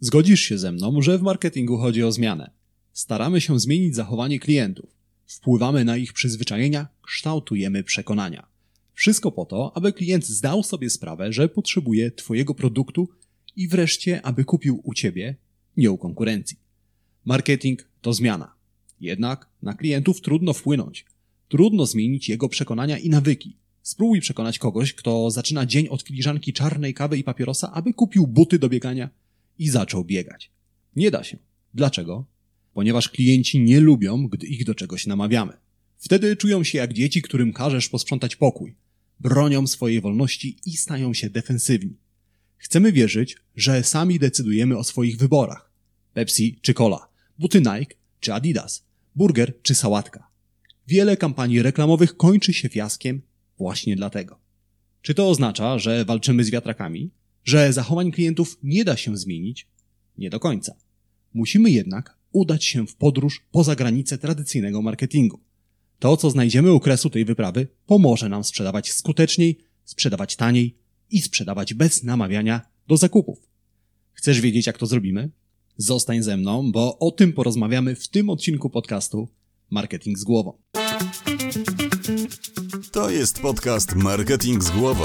Zgodzisz się ze mną, że w marketingu chodzi o zmianę. Staramy się zmienić zachowanie klientów. Wpływamy na ich przyzwyczajenia, kształtujemy przekonania. Wszystko po to, aby klient zdał sobie sprawę, że potrzebuje Twojego produktu i wreszcie, aby kupił u Ciebie, nie u konkurencji. Marketing to zmiana. Jednak na klientów trudno wpłynąć. Trudno zmienić jego przekonania i nawyki. Spróbuj przekonać kogoś, kto zaczyna dzień od filiżanki czarnej kawy i papierosa, aby kupił buty do biegania i zaczął biegać. Nie da się. Dlaczego? Ponieważ klienci nie lubią, gdy ich do czegoś namawiamy. Wtedy czują się jak dzieci, którym każesz posprzątać pokój. Bronią swojej wolności i stają się defensywni. Chcemy wierzyć, że sami decydujemy o swoich wyborach. Pepsi czy Cola, buty Nike czy Adidas, burger czy sałatka. Wiele kampanii reklamowych kończy się fiaskiem właśnie dlatego. Czy to oznacza, że walczymy z wiatrakami? Że zachowań klientów nie da się zmienić? Nie do końca. Musimy jednak udać się w podróż poza granice tradycyjnego marketingu. To, co znajdziemy u kresu tej wyprawy, pomoże nam sprzedawać skuteczniej, sprzedawać taniej i sprzedawać bez namawiania do zakupów. Chcesz wiedzieć, jak to zrobimy? Zostań ze mną, bo o tym porozmawiamy w tym odcinku podcastu Marketing z głową. To jest podcast Marketing z głową.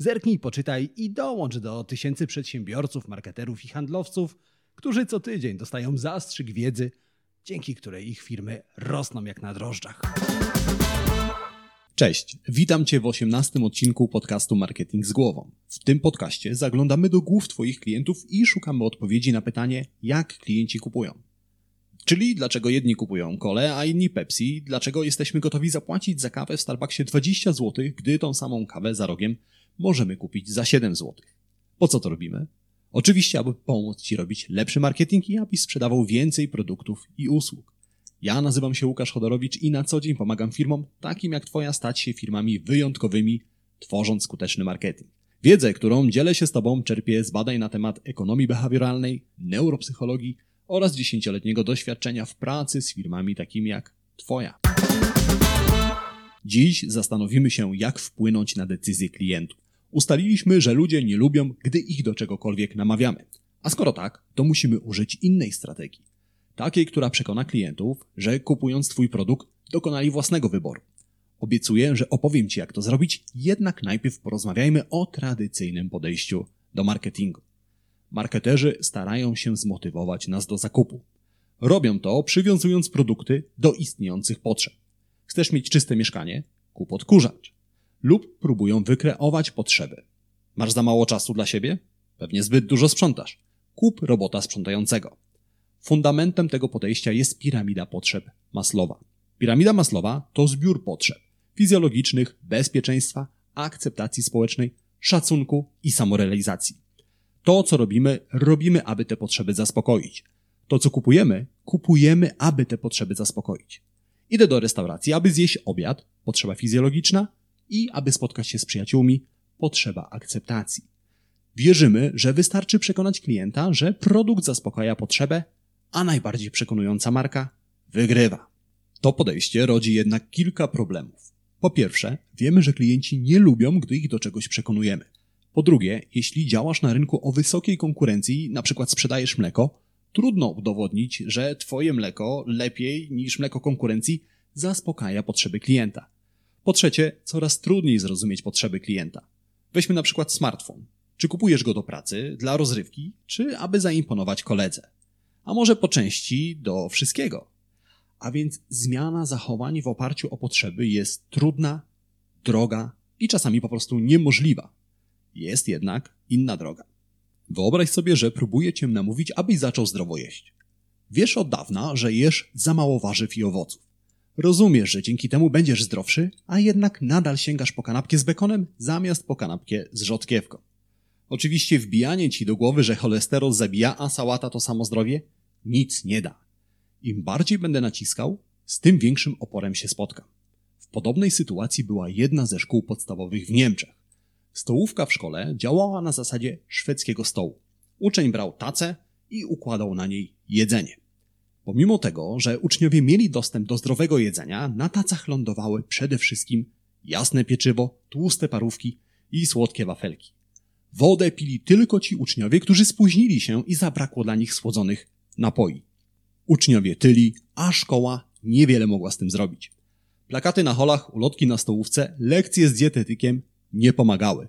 Zerknij, poczytaj i dołącz do tysięcy przedsiębiorców, marketerów i handlowców, którzy co tydzień dostają zastrzyk wiedzy, dzięki której ich firmy rosną jak na drożdżach. Cześć, witam Cię w 18 odcinku podcastu Marketing z głową. W tym podcaście zaglądamy do głów Twoich klientów i szukamy odpowiedzi na pytanie, jak klienci kupują. Czyli dlaczego jedni kupują kole, a inni Pepsi, dlaczego jesteśmy gotowi zapłacić za kawę w Starbucksie 20 zł, gdy tą samą kawę za rogiem możemy kupić za 7 zł. Po co to robimy? Oczywiście, aby pomóc Ci robić lepszy marketing i abyś sprzedawał więcej produktów i usług. Ja nazywam się Łukasz Chodorowicz i na co dzień pomagam firmom takim jak Twoja stać się firmami wyjątkowymi, tworząc skuteczny marketing. Wiedzę, którą dzielę się z Tobą, czerpię z badań na temat ekonomii behawioralnej, neuropsychologii oraz dziesięcioletniego doświadczenia w pracy z firmami takimi jak Twoja. Dziś zastanowimy się, jak wpłynąć na decyzje klientów. Ustaliliśmy, że ludzie nie lubią, gdy ich do czegokolwiek namawiamy. A skoro tak, to musimy użyć innej strategii. Takiej, która przekona klientów, że kupując Twój produkt, dokonali własnego wyboru. Obiecuję, że opowiem Ci, jak to zrobić, jednak najpierw porozmawiajmy o tradycyjnym podejściu do marketingu. Marketerzy starają się zmotywować nas do zakupu. Robią to przywiązując produkty do istniejących potrzeb. Chcesz mieć czyste mieszkanie? Kup odkurzacz. Lub próbują wykreować potrzeby. Masz za mało czasu dla siebie? Pewnie zbyt dużo sprzątasz. Kup robota sprzątającego. Fundamentem tego podejścia jest piramida potrzeb Maslowa. Piramida Maslowa to zbiór potrzeb fizjologicznych, bezpieczeństwa, akceptacji społecznej, szacunku i samorealizacji. To, co robimy, robimy, aby te potrzeby zaspokoić. To, co kupujemy, kupujemy, aby te potrzeby zaspokoić. Idę do restauracji, aby zjeść obiad, potrzeba fizjologiczna, i aby spotkać się z przyjaciółmi, potrzeba akceptacji. Wierzymy, że wystarczy przekonać klienta, że produkt zaspokaja potrzebę, a najbardziej przekonująca marka wygrywa. To podejście rodzi jednak kilka problemów. Po pierwsze, wiemy, że klienci nie lubią, gdy ich do czegoś przekonujemy. Po drugie, jeśli działasz na rynku o wysokiej konkurencji, na przykład sprzedajesz mleko, trudno udowodnić, że twoje mleko lepiej niż mleko konkurencji zaspokaja potrzeby klienta. Po trzecie, coraz trudniej zrozumieć potrzeby klienta. Weźmy na przykład smartfon. Czy kupujesz go do pracy, dla rozrywki, czy aby zaimponować koledze? A może po części do wszystkiego? A więc zmiana zachowań w oparciu o potrzeby jest trudna, droga i czasami po prostu niemożliwa. Jest jednak inna droga. Wyobraź sobie, że próbuję cię namówić, abyś zaczął zdrowo jeść. Wiesz od dawna, że jesz za mało warzyw i owoców. Rozumiesz, że dzięki temu będziesz zdrowszy, a jednak nadal sięgasz po kanapkę z bekonem zamiast po kanapkę z rzodkiewką. Oczywiście wbijanie ci do głowy, że cholesterol zabija, a sałata to samo zdrowie, nic nie da. Im bardziej będę naciskał, z tym większym oporem się spotkam. W podobnej sytuacji była jedna ze szkół podstawowych w Niemczech. Stołówka w szkole działała na zasadzie szwedzkiego stołu. Uczeń brał tacę i układał na niej jedzenie. Pomimo tego, że uczniowie mieli dostęp do zdrowego jedzenia, na tacach lądowały przede wszystkim jasne pieczywo, tłuste parówki i słodkie wafelki. Wodę pili tylko ci uczniowie, którzy spóźnili się i zabrakło dla nich słodzonych napoi. Uczniowie tyli, a szkoła niewiele mogła z tym zrobić. Plakaty na holach, ulotki na stołówce, lekcje z dietetykiem nie pomagały.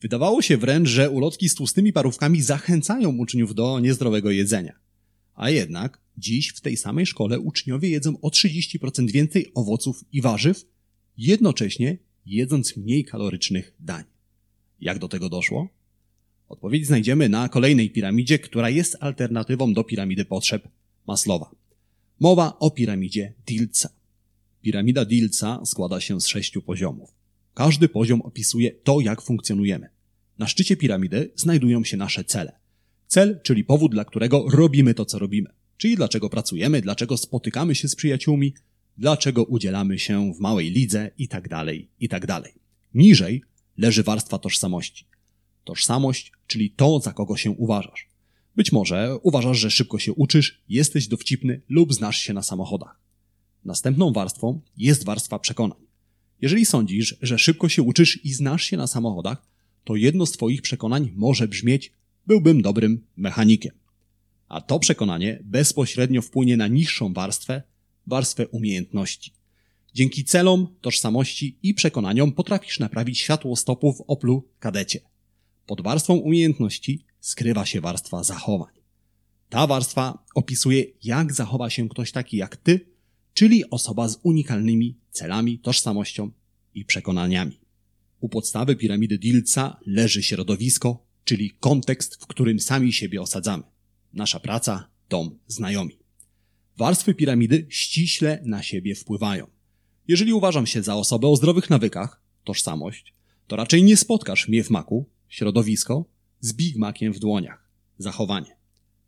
Wydawało się wręcz, że ulotki z tłustymi parówkami zachęcają uczniów do niezdrowego jedzenia. A jednak dziś w tej samej szkole uczniowie jedzą o 30% więcej owoców i warzyw, jednocześnie jedząc mniej kalorycznych dań. Jak do tego doszło? Odpowiedź znajdziemy na kolejnej piramidzie, która jest alternatywą do piramidy potrzeb Maslowa. Mowa o piramidzie Dilca. Piramida Dilca składa się z sześciu poziomów. Każdy poziom opisuje to, jak funkcjonujemy. Na szczycie piramidy znajdują się nasze cele. Cel, czyli powód, dla którego robimy to, co robimy. Czyli dlaczego pracujemy, dlaczego spotykamy się z przyjaciółmi, dlaczego udzielamy się w małej lidze i tak dalej, i tak. Niżej leży warstwa tożsamości. Tożsamość, czyli to, za kogo się uważasz. Być może uważasz, że szybko się uczysz, jesteś dowcipny lub znasz się na samochodach. Następną warstwą jest warstwa przekonań. Jeżeli sądzisz, że szybko się uczysz i znasz się na samochodach, to jedno z Twoich przekonań może brzmieć: byłbym dobrym mechanikiem. A to przekonanie bezpośrednio wpłynie na niższą warstwę, warstwę umiejętności. Dzięki celom, tożsamości i przekonaniom potrafisz naprawić światło stopu w Oplu kadecie. Pod warstwą umiejętności skrywa się warstwa zachowań. Ta warstwa opisuje, jak zachowa się ktoś taki jak ty, czyli osoba z unikalnymi celami, tożsamością i przekonaniami. U podstawy piramidy Dilca leży środowisko, czyli kontekst, w którym sami siebie osadzamy. Nasza praca, dom, znajomi. Warstwy piramidy ściśle na siebie wpływają. Jeżeli uważam się za osobę o zdrowych nawykach, tożsamość, to raczej nie spotkasz mnie w maku, środowisko, z Big Maciem w dłoniach, zachowanie.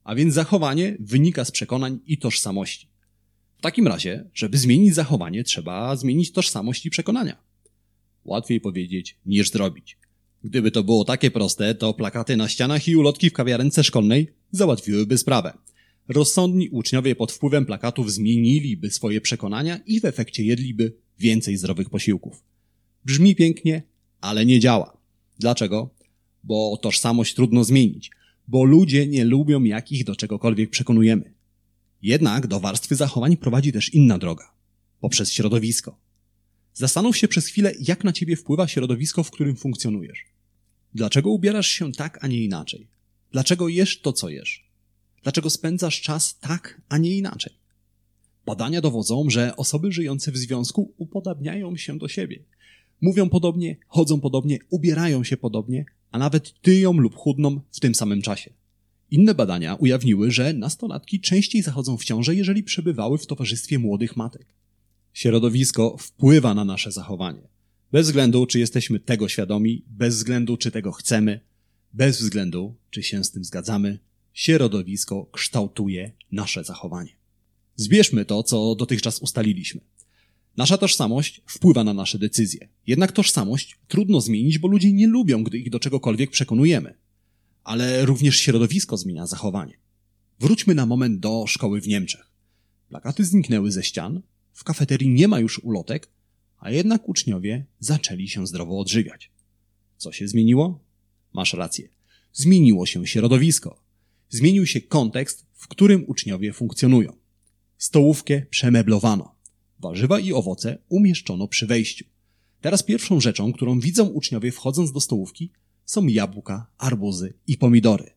A więc zachowanie wynika z przekonań i tożsamości. W takim razie, żeby zmienić zachowanie, trzeba zmienić tożsamość i przekonania. Łatwiej powiedzieć niż zrobić. Gdyby to było takie proste, to plakaty na ścianach i ulotki w kawiarence szkolnej załatwiłyby sprawę. Rozsądni uczniowie pod wpływem plakatów zmieniliby swoje przekonania i w efekcie jedliby więcej zdrowych posiłków. Brzmi pięknie, ale nie działa. Dlaczego? Bo tożsamość trudno zmienić, bo ludzie nie lubią, jak ich do czegokolwiek przekonujemy. Jednak do warstwy zachowań prowadzi też inna droga poprzez środowisko. Zastanów się przez chwilę, jak na ciebie wpływa środowisko, w którym funkcjonujesz. Dlaczego ubierasz się tak, a nie inaczej? Dlaczego jesz to, co jesz? Dlaczego spędzasz czas tak, a nie inaczej? Badania dowodzą, że osoby żyjące w związku upodabniają się do siebie. Mówią podobnie, chodzą podobnie, ubierają się podobnie, a nawet tyją lub chudną w tym samym czasie. Inne badania ujawniły, że nastolatki częściej zachodzą w ciążę, jeżeli przebywały w towarzystwie młodych matek. Środowisko wpływa na nasze zachowanie. Bez względu, czy jesteśmy tego świadomi, bez względu, czy tego chcemy, bez względu, czy się z tym zgadzamy, środowisko kształtuje nasze zachowanie. Zbierzmy to, co dotychczas ustaliliśmy. Nasza tożsamość wpływa na nasze decyzje. Jednak tożsamość trudno zmienić, bo ludzie nie lubią, gdy ich do czegokolwiek przekonujemy. Ale również środowisko zmienia zachowanie. Wróćmy na moment do szkoły w Niemczech. Plakaty zniknęły ze ścian, w kafeterii nie ma już ulotek, a jednak uczniowie zaczęli się zdrowo odżywiać. Co się zmieniło? Masz rację. Zmieniło się środowisko. Zmienił się kontekst, w którym uczniowie funkcjonują. Stołówkę przemeblowano. Warzywa i owoce umieszczono przy wejściu. Teraz pierwszą rzeczą, którą widzą uczniowie wchodząc do stołówki, są jabłka, arbuzy i pomidory.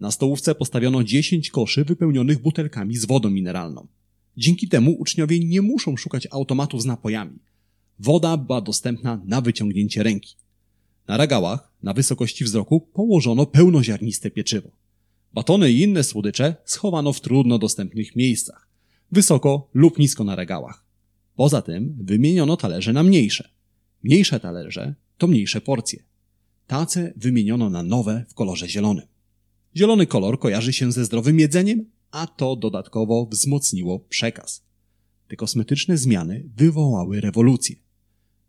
Na stołówce postawiono 10 koszy wypełnionych butelkami z wodą mineralną. Dzięki temu uczniowie nie muszą szukać automatów z napojami. Woda była dostępna na wyciągnięcie ręki. Na regałach, na wysokości wzroku, położono pełnoziarniste pieczywo. Batony i inne słodycze schowano w trudno dostępnych miejscach, wysoko lub nisko na regałach. Poza tym wymieniono talerze na mniejsze. Mniejsze talerze to mniejsze porcje. Tace wymieniono na nowe w kolorze zielonym. Zielony kolor kojarzy się ze zdrowym jedzeniem, a to dodatkowo wzmocniło przekaz. Te kosmetyczne zmiany wywołały rewolucję.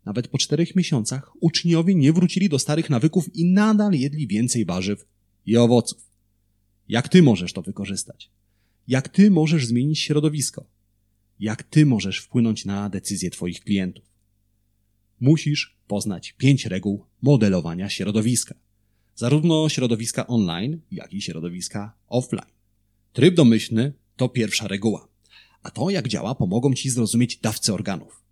Nawet po czterech miesiącach uczniowie nie wrócili do starych nawyków i nadal jedli więcej warzyw i owoców. Jak ty możesz to wykorzystać? Jak ty możesz zmienić środowisko? Jak ty możesz wpłynąć na decyzje twoich klientów? Musisz poznać pięć reguł modelowania środowiska. Zarówno środowiska online, jak i środowiska offline. Tryb domyślny to pierwsza reguła. A to, jak działa, pomogą ci zrozumieć dawcy organów.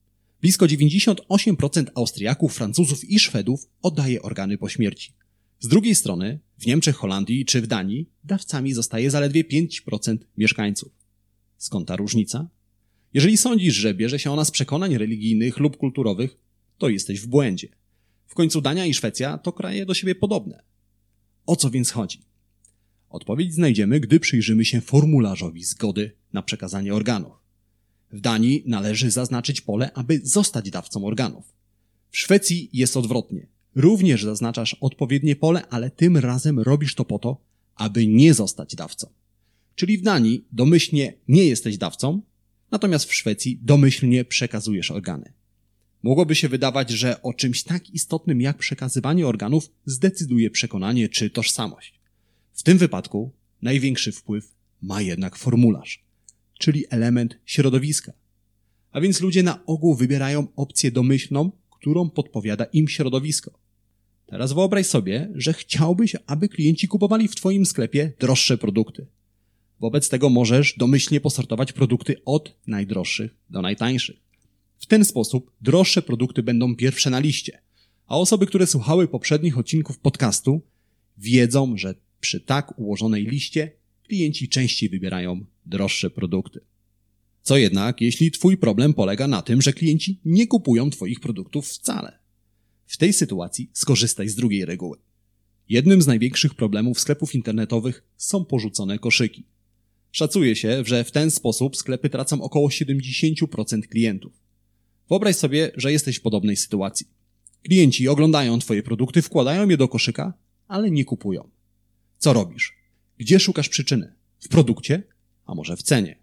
Blisko 98% Austriaków, Francuzów i Szwedów oddaje organy po śmierci. Z drugiej strony, w Niemczech, Holandii czy w Danii dawcami zostaje zaledwie 5% mieszkańców. Skąd ta różnica? Jeżeli sądzisz, że bierze się ona z przekonań religijnych lub kulturowych, to jesteś w błędzie. W końcu Dania i Szwecja to kraje do siebie podobne. O co więc chodzi? Odpowiedź znajdziemy, gdy przyjrzymy się formularzowi zgody na przekazanie organów. W Danii należy zaznaczyć pole, aby zostać dawcą organów. W Szwecji jest odwrotnie. Również zaznaczasz odpowiednie pole, ale tym razem robisz to po to, aby nie zostać dawcą. Czyli w Danii domyślnie nie jesteś dawcą, natomiast w Szwecji domyślnie przekazujesz organy. Mogłoby się wydawać, że o czymś tak istotnym jak przekazywanie organów zdecyduje przekonanie czy tożsamość. W tym wypadku największy wpływ ma jednak formularz, czyli element środowiska. A więc ludzie na ogół wybierają opcję domyślną, którą podpowiada im środowisko. Teraz wyobraź sobie, że chciałbyś, aby klienci kupowali w Twoim sklepie droższe produkty. Wobec tego możesz domyślnie posortować produkty od najdroższych do najtańszych. W ten sposób droższe produkty będą pierwsze na liście, a osoby, które słuchały poprzednich odcinków podcastu, wiedzą, że przy tak ułożonej liście klienci częściej wybierają droższe produkty. Co jednak, jeśli Twój problem polega na tym, że klienci nie kupują Twoich produktów wcale? W tej sytuacji skorzystaj z drugiej reguły. Jednym z największych problemów sklepów internetowych są porzucone koszyki. Szacuje się, że w ten sposób sklepy tracą około 70% klientów. Wyobraź sobie, że jesteś w podobnej sytuacji. Klienci oglądają Twoje produkty, wkładają je do koszyka, ale nie kupują. Co robisz? Gdzie szukasz przyczyny? W produkcie? A może w cenie?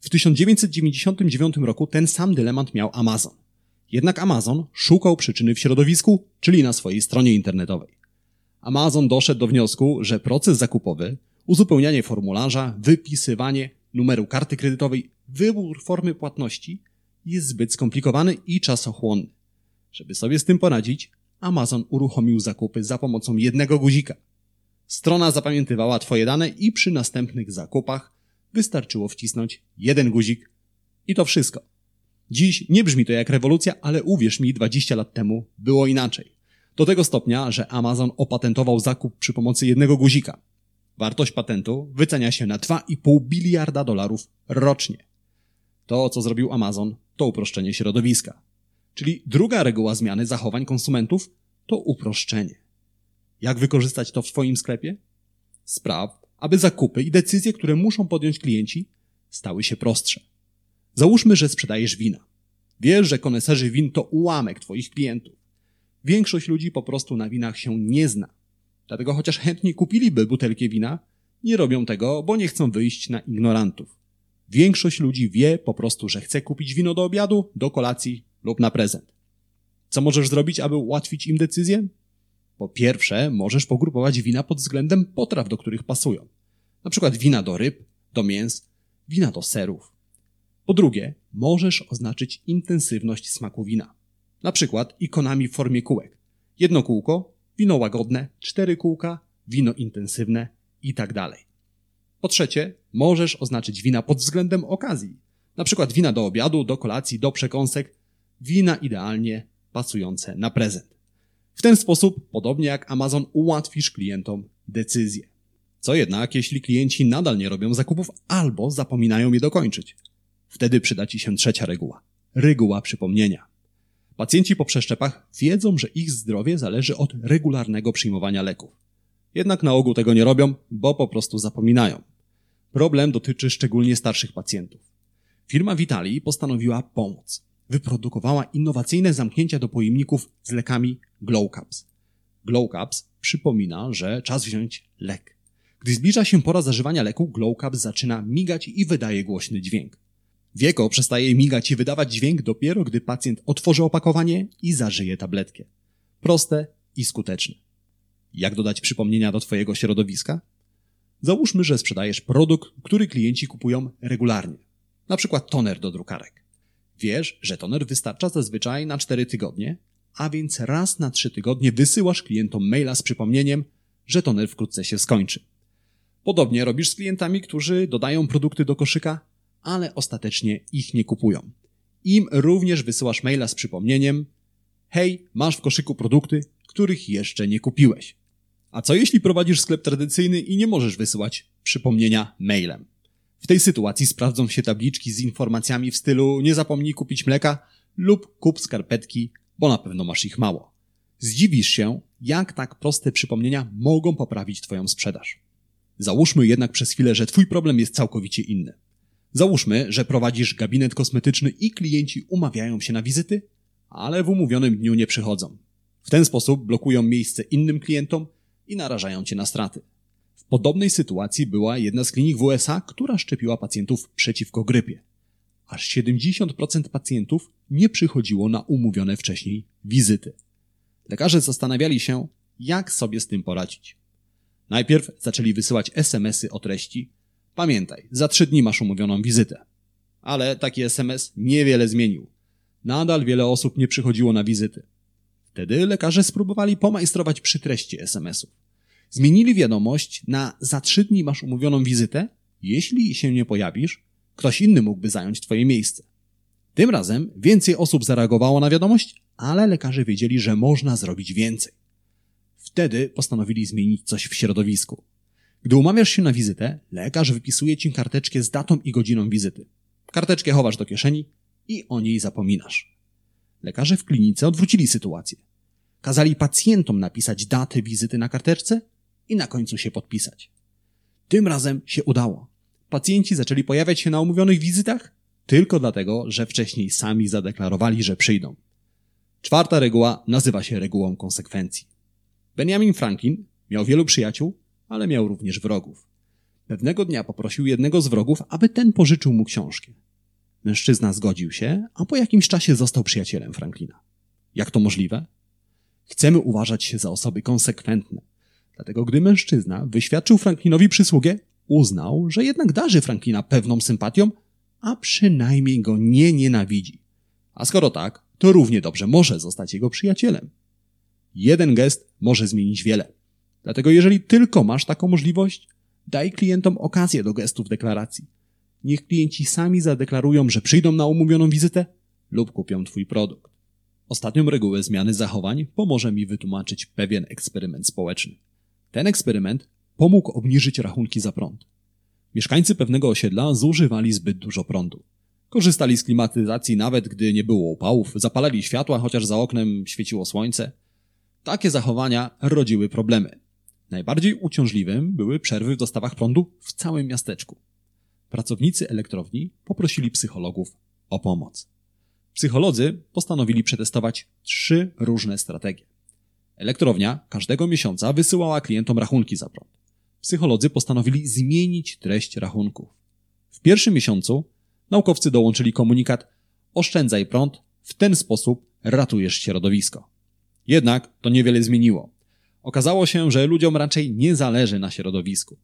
W 1999 roku ten sam dylemat miał Amazon. Jednak Amazon szukał przyczyny w środowisku, czyli na swojej stronie internetowej. Amazon doszedł do wniosku, że proces zakupowy, uzupełnianie formularza, wypisywanie numeru karty kredytowej, wybór formy płatności jest zbyt skomplikowany i czasochłonny. Żeby sobie z tym poradzić, Amazon uruchomił zakupy za pomocą jednego guzika. Strona zapamiętywała Twoje dane i przy następnych zakupach wystarczyło wcisnąć jeden guzik i to wszystko. Dziś nie brzmi to jak rewolucja, ale uwierz mi, 20 lat temu było inaczej. Do tego stopnia, że Amazon opatentował zakup przy pomocy jednego guzika. Wartość patentu wycenia się na 2,5 biliarda dolarów rocznie. To, co zrobił Amazon, to uproszczenie środowiska. Czyli druga reguła zmiany zachowań konsumentów to uproszczenie. Jak wykorzystać to w Twoim sklepie? Spraw, aby zakupy i decyzje, które muszą podjąć klienci, stały się prostsze. Załóżmy, że sprzedajesz wina. Wiesz, że koneserzy win to ułamek Twoich klientów. Większość ludzi po prostu na winach się nie zna. Dlatego chociaż chętnie kupiliby butelkę wina, nie robią tego, bo nie chcą wyjść na ignorantów. Większość ludzi wie po prostu, że chce kupić wino do obiadu, do kolacji lub na prezent. Co możesz zrobić, aby ułatwić im decyzję? Po pierwsze, możesz pogrupować wina pod względem potraw, do których pasują. Na przykład wina do ryb, do mięs, wina do serów. Po drugie, możesz oznaczyć intensywność smaku wina. Na przykład ikonami w formie kółek. Jedno kółko, wino łagodne, cztery kółka, wino intensywne i tak dalej. Po trzecie, możesz oznaczyć wina pod względem okazji. Na przykład wina do obiadu, do kolacji, do przekąsek, wina idealnie pasujące na prezent. W ten sposób, podobnie jak Amazon, ułatwisz klientom decyzję. Co jednak, jeśli klienci nadal nie robią zakupów albo zapominają je dokończyć? Wtedy przyda Ci się trzecia reguła. Reguła przypomnienia. Pacjenci po przeszczepach wiedzą, że ich zdrowie zależy od regularnego przyjmowania leków. Jednak na ogół tego nie robią, bo po prostu zapominają. Problem dotyczy szczególnie starszych pacjentów. Firma Vitali postanowiła pomóc. Wyprodukowała innowacyjne zamknięcia do pojemników z lekami Glow Caps. Glow Caps przypomina, że czas wziąć lek. Gdy zbliża się pora zażywania leku, Glowcap zaczyna migać i wydaje głośny dźwięk. Wieko przestaje migać i wydawać dźwięk dopiero, gdy pacjent otworzy opakowanie i zażyje tabletkę. Proste i skuteczne. Jak dodać przypomnienia do Twojego środowiska? Załóżmy, że sprzedajesz produkt, który klienci kupują regularnie. Na przykład toner do drukarek. Wiesz, że toner wystarcza zazwyczaj na 4 tygodnie, a więc raz na 3 tygodnie wysyłasz klientom maila z przypomnieniem, że toner wkrótce się skończy. Podobnie robisz z klientami, którzy dodają produkty do koszyka, ale ostatecznie ich nie kupują. Im również wysyłasz maila z przypomnieniem: Hej, masz w koszyku produkty, których jeszcze nie kupiłeś. A co jeśli prowadzisz sklep tradycyjny i nie możesz wysyłać przypomnienia mailem? W tej sytuacji sprawdzą się tabliczki z informacjami w stylu nie zapomnij kupić mleka lub kup skarpetki, bo na pewno masz ich mało. Zdziwisz się, jak tak proste przypomnienia mogą poprawić Twoją sprzedaż. Załóżmy jednak przez chwilę, że Twój problem jest całkowicie inny. Załóżmy, że prowadzisz gabinet kosmetyczny i klienci umawiają się na wizyty, ale w umówionym dniu nie przychodzą. W ten sposób blokują miejsce innym klientom i narażają cię na straty. W podobnej sytuacji była jedna z klinik w USA, która szczepiła pacjentów przeciwko grypie. Aż 70% pacjentów nie przychodziło na umówione wcześniej wizyty. Lekarze zastanawiali się, jak sobie z tym poradzić. Najpierw zaczęli wysyłać SMS-y o treści Pamiętaj, za trzy dni masz umówioną wizytę. Ale taki SMS niewiele zmienił. Nadal wiele osób nie przychodziło na wizyty. Wtedy lekarze spróbowali pomajstrować przy treści SMS-ów. Zmienili wiadomość na za trzy dni masz umówioną wizytę, jeśli się nie pojawisz, ktoś inny mógłby zająć twoje miejsce. Tym razem więcej osób zareagowało na wiadomość, ale lekarze wiedzieli, że można zrobić więcej. Wtedy postanowili zmienić coś w środowisku. Gdy umawiasz się na wizytę, lekarz wypisuje ci karteczkę z datą i godziną wizyty. Karteczkę chowasz do kieszeni i o niej zapominasz. Lekarze w klinice odwrócili sytuację. Kazali pacjentom napisać datę wizyty na karteczce i na końcu się podpisać. Tym razem się udało. Pacjenci zaczęli pojawiać się na umówionych wizytach tylko dlatego, że wcześniej sami zadeklarowali, że przyjdą. Czwarta reguła nazywa się regułą konsekwencji. Benjamin Franklin miał wielu przyjaciół, ale miał również wrogów. Pewnego dnia poprosił jednego z wrogów, aby ten pożyczył mu książkę. Mężczyzna zgodził się, a po jakimś czasie został przyjacielem Franklina. Jak to możliwe? Chcemy uważać się za osoby konsekwentne. Dlatego gdy mężczyzna wyświadczył Franklinowi przysługę, uznał, że jednak darzy Franklina pewną sympatią, a przynajmniej go nie nienawidzi. A skoro tak, to równie dobrze może zostać jego przyjacielem. Jeden gest może zmienić wiele. Dlatego jeżeli tylko masz taką możliwość, daj klientom okazję do gestów deklaracji. Niech klienci sami zadeklarują, że przyjdą na umówioną wizytę lub kupią Twój produkt. Ostatnią regułę zmiany zachowań pomoże mi wytłumaczyć pewien eksperyment społeczny. Ten eksperyment pomógł obniżyć rachunki za prąd. Mieszkańcy pewnego osiedla zużywali zbyt dużo prądu. Korzystali z klimatyzacji nawet gdy nie było upałów, zapalali światła, chociaż za oknem świeciło słońce. Takie zachowania rodziły problemy. Najbardziej uciążliwym były przerwy w dostawach prądu w całym miasteczku. Pracownicy elektrowni poprosili psychologów o pomoc. Psycholodzy postanowili przetestować trzy różne strategie. Elektrownia każdego miesiąca wysyłała klientom rachunki za prąd. Psycholodzy postanowili zmienić treść rachunków. W pierwszym miesiącu naukowcy dołączyli komunikat oszczędzaj prąd, w ten sposób ratujesz środowisko. Jednak to niewiele zmieniło. Okazało się, że ludziom raczej nie zależy na środowisku.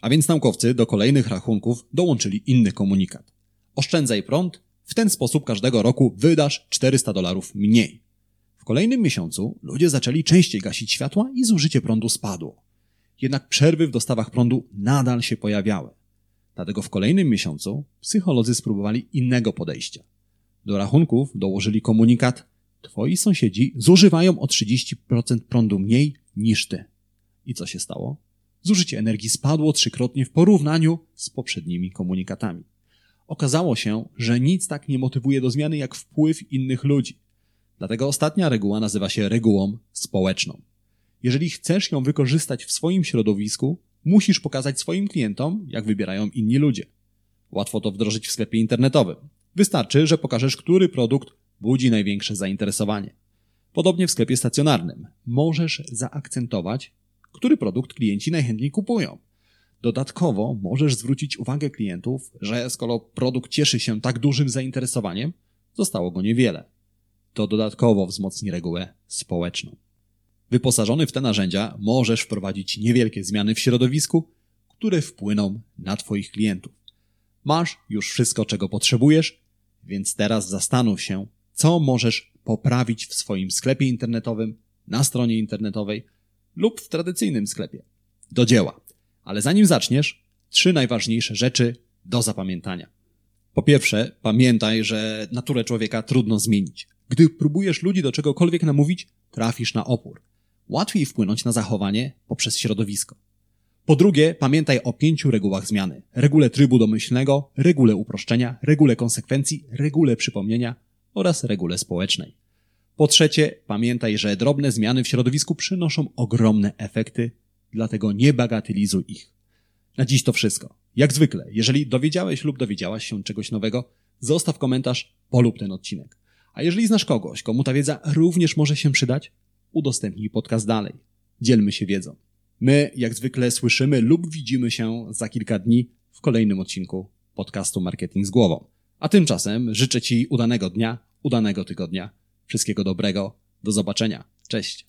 A więc naukowcy do kolejnych rachunków dołączyli inny komunikat. Oszczędzaj prąd, w ten sposób każdego roku wydasz 400 dolarów mniej. Kolejnym miesiącu ludzie zaczęli częściej gasić światła i zużycie prądu spadło. Jednak przerwy w dostawach prądu nadal się pojawiały. Dlatego w kolejnym miesiącu psycholodzy spróbowali innego podejścia. Do rachunków dołożyli komunikat: Twoi sąsiedzi zużywają o 30% prądu mniej niż ty. I co się stało? Zużycie energii spadło trzykrotnie w porównaniu z poprzednimi komunikatami. Okazało się, że nic tak nie motywuje do zmiany jak wpływ innych ludzi. Dlatego ostatnia reguła nazywa się regułą społeczną. Jeżeli chcesz ją wykorzystać w swoim środowisku, musisz pokazać swoim klientom, jak wybierają inni ludzie. Łatwo to wdrożyć w sklepie internetowym. Wystarczy, że pokażesz, który produkt budzi największe zainteresowanie. Podobnie w sklepie stacjonarnym. Możesz zaakcentować, który produkt klienci najchętniej kupują. Dodatkowo możesz zwrócić uwagę klientów, że skoro produkt cieszy się tak dużym zainteresowaniem, zostało go niewiele. To dodatkowo wzmocni regułę społeczną. Wyposażony w te narzędzia możesz wprowadzić niewielkie zmiany w środowisku, które wpłyną na Twoich klientów. Masz już wszystko, czego potrzebujesz, więc teraz zastanów się, co możesz poprawić w swoim sklepie internetowym, na stronie internetowej lub w tradycyjnym sklepie. Do dzieła. Ale zanim zaczniesz, trzy najważniejsze rzeczy do zapamiętania. Po pierwsze, pamiętaj, że naturę człowieka trudno zmienić. Gdy próbujesz ludzi do czegokolwiek namówić, trafisz na opór. Łatwiej wpłynąć na zachowanie poprzez środowisko. Po drugie, pamiętaj o pięciu regułach zmiany. Regule trybu domyślnego, regule uproszczenia, regule konsekwencji, regule przypomnienia oraz regule społecznej. Po trzecie, pamiętaj, że drobne zmiany w środowisku przynoszą ogromne efekty, dlatego nie bagatelizuj ich. Na dziś to wszystko. Jak zwykle, jeżeli dowiedziałeś lub dowiedziałaś się czegoś nowego, zostaw komentarz, polub ten odcinek. A jeżeli znasz kogoś, komu ta wiedza również może się przydać, udostępnij podcast dalej. Dzielmy się wiedzą. My, jak zwykle, słyszymy lub widzimy się za kilka dni w kolejnym odcinku podcastu Marketing z Głową. A tymczasem życzę Ci udanego dnia, udanego tygodnia. Wszystkiego dobrego. Do zobaczenia. Cześć.